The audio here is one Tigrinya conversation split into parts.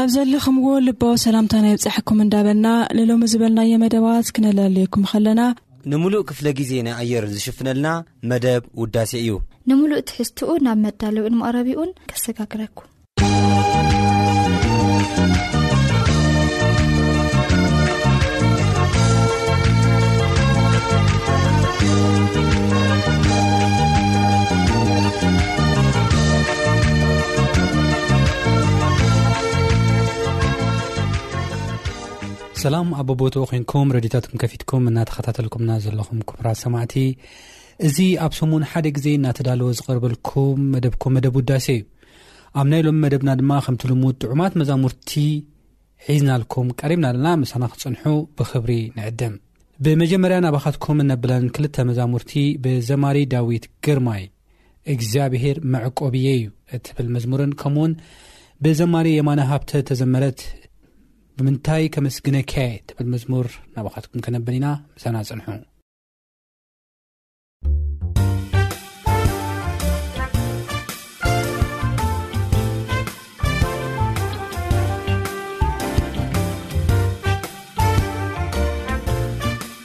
ኣብ ዘለኹምዎ ልባዊ ሰላምታና ይብጻሕኩም እንዳበልና ንሎሚ ዝበልናዮ መደባት ክነላልየኩም ከለና ንምሉእ ክፍለ ግዜ ናይ ኣየር ዝሽፍነልና መደብ ውዳሴ እዩ ንምሉእ ትሕዝትኡ ናብ መዳለዊኡን መቕረቢኡን ከሰጋግረኩም ሰላም ኣቦቦትኡ ኮንኩም ረድታትኩም ከፊትኩም እናተኸታተልኩምና ዘለኹም ኩቡራ ሰማዕቲ እዚ ኣብ ሰሙን ሓደ ግዜ እናተዳለወ ዝቐርበልኩም መደብኩም መደብ ውዳሴ እዩ ኣብ ናይ ሎም መደብና ድማ ከምቲ ልሙድ ጥዑማት መዛሙርቲ ሒዝናልኩም ቀሪብና ኣለና ምሳና ክፅንሑ ብክብሪ ንዕድም ብመጀመርያ ናባኻትኩም እነብለን ክልተ መዛሙርቲ ብዘማሪ ዳዊት ግርማ እዩ እግዚኣብሄር መዕቆብየ እዩ እትብል መዝሙርን ከምኡውን ብዘማሪ የማነ ሃብተ ተዘመረት ብምንታይ ከመስግነካየ ትብል መዝሙር ናባኻትኩም ከነብል ኢና ምሳና ፅንሑ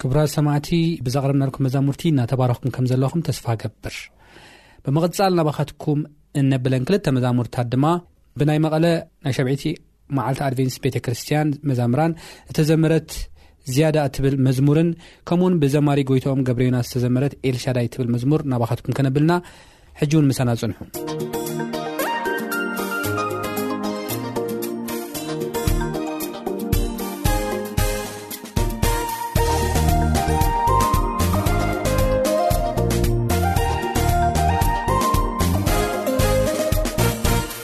ክቡራት ሰማዕቲ ብዘቕረብናልኩም መዛሙርቲ እናተባረኹም ከም ዘለኹም ተስፋ ገብር ብምቕጻል ናባኻትኩም እነብለን ክልተ መዛሙርታት ድማ ብናይ መቐለ ናይ ሸብዒቲ መዓልቲ ኣድቨንስ ቤተ ክርስትያን መዛምራን እተዘመረት ዝያዳ እትብል መዝሙርን ከምኡውን ብዘማሪ ጎይታኦም ገብረዮናስ ዝተዘመረት ኤልሻዳይ እትብል መዝሙር ናባኻትኩም ከነብልና ሕጂ እውን ምሳና ጽንሑ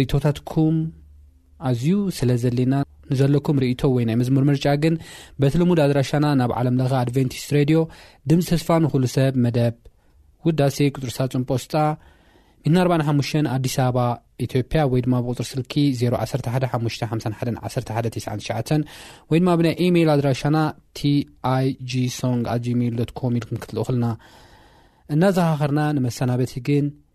ሪቶታትኩም ኣዝዩ ስለ ዘልና ንዘለኩም ርእቶ ወይ ናይ መዝሙር ምርጫ ግን በቲ ልሙድ ኣድራሻና ናብ ዓለምለኸ ኣድቨንቲስት ሬድዮ ድምፂ ተስፋ ንኹሉ ሰብ መደብ ውዳሴ ቅፅሪ ሳፅን ጶስጣ ሚ45 ኣዲስ ኣበባ ኢትዮጵያ ወይ ድማ ብቁፅሪ ስልኪ 0115511199 ወይ ድማ ብናይ ኢሜይል ኣድራሻና ቲይg ሶንግ ኣጂሜይል ኮም ኢልኩም ክትልእኹልና እናዘኻኸርና ንመሰናበቲ ግን